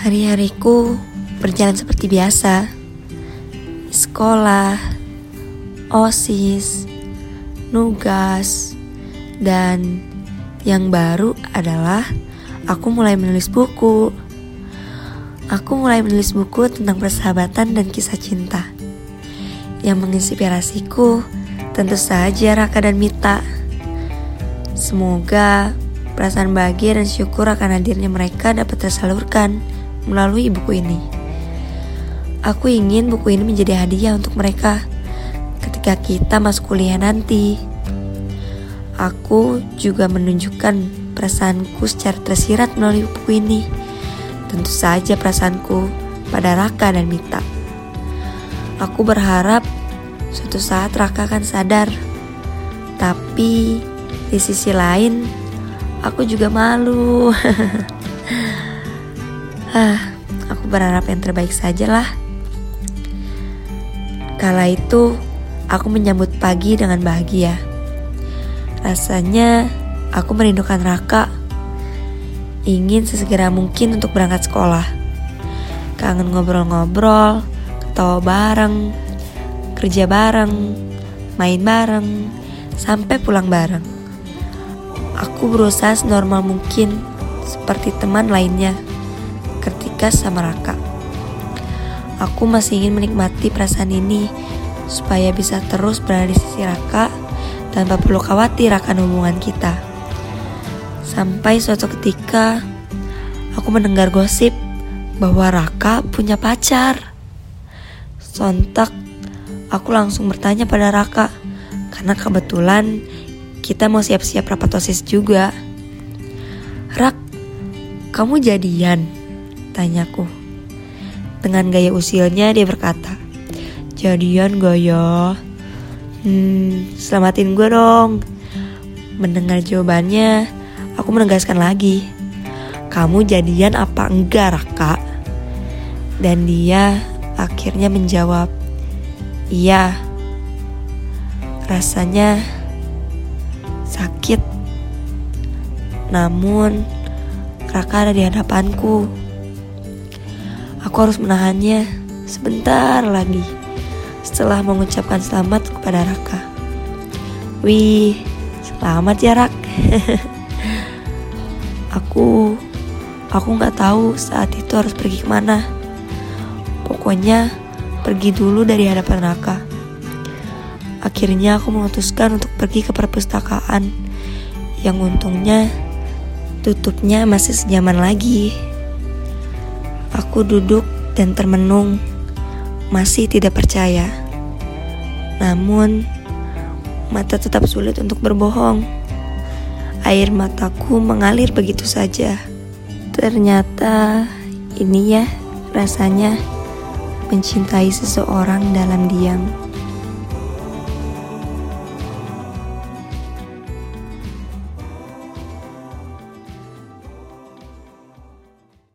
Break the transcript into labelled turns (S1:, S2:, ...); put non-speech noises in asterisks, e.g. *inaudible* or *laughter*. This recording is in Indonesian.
S1: Hari-hariku berjalan seperti biasa. Sekolah, OSIS, nugas, dan yang baru adalah aku mulai menulis buku. Aku mulai menulis buku tentang persahabatan dan kisah cinta. Yang menginspirasiku tentu saja Raka dan Mita. Semoga perasaan bahagia dan syukur akan hadirnya mereka dapat tersalurkan melalui buku ini. Aku ingin buku ini menjadi hadiah untuk mereka ketika kita masuk kuliah nanti. Aku juga menunjukkan perasaanku secara tersirat melalui buku ini. Tentu saja perasaanku pada Raka dan Mita. Aku berharap suatu saat Raka akan sadar. Tapi di sisi lain, aku juga malu. *laughs* ah, aku berharap yang terbaik saja lah. Kala itu, aku menyambut pagi dengan bahagia. Rasanya aku merindukan Raka. Ingin sesegera mungkin untuk berangkat sekolah. Kangen ngobrol-ngobrol, ketawa bareng, kerja bareng, main bareng, sampai pulang bareng. Aku berusaha senormal mungkin seperti teman lainnya ketika sama Raka. Aku masih ingin menikmati perasaan ini supaya bisa terus berada di sisi Raka tanpa perlu khawatir akan hubungan kita. Sampai suatu ketika aku mendengar gosip bahwa Raka punya pacar. Sontak aku langsung bertanya pada Raka karena kebetulan kita mau siap-siap rapat OSIS juga. Rak, kamu jadian? Tanyaku. Dengan gaya usilnya dia berkata, Jadian gak ya? Hmm, selamatin gue dong. Mendengar jawabannya, aku menegaskan lagi. Kamu jadian apa enggak, Raka? Dan dia akhirnya menjawab, Iya. Rasanya sakit. Namun, Raka ada di hadapanku. Aku harus menahannya sebentar lagi setelah mengucapkan selamat kepada Raka. Wih, selamat ya Rak. *laughs* aku, aku nggak tahu saat itu harus pergi ke mana. Pokoknya pergi dulu dari hadapan Raka. Akhirnya aku memutuskan untuk pergi ke perpustakaan yang untungnya tutupnya masih sejaman lagi. Aku duduk dan termenung, masih tidak percaya. Namun, mata tetap sulit untuk berbohong. Air mataku mengalir begitu saja. Ternyata ini ya rasanya mencintai seseorang dalam diam.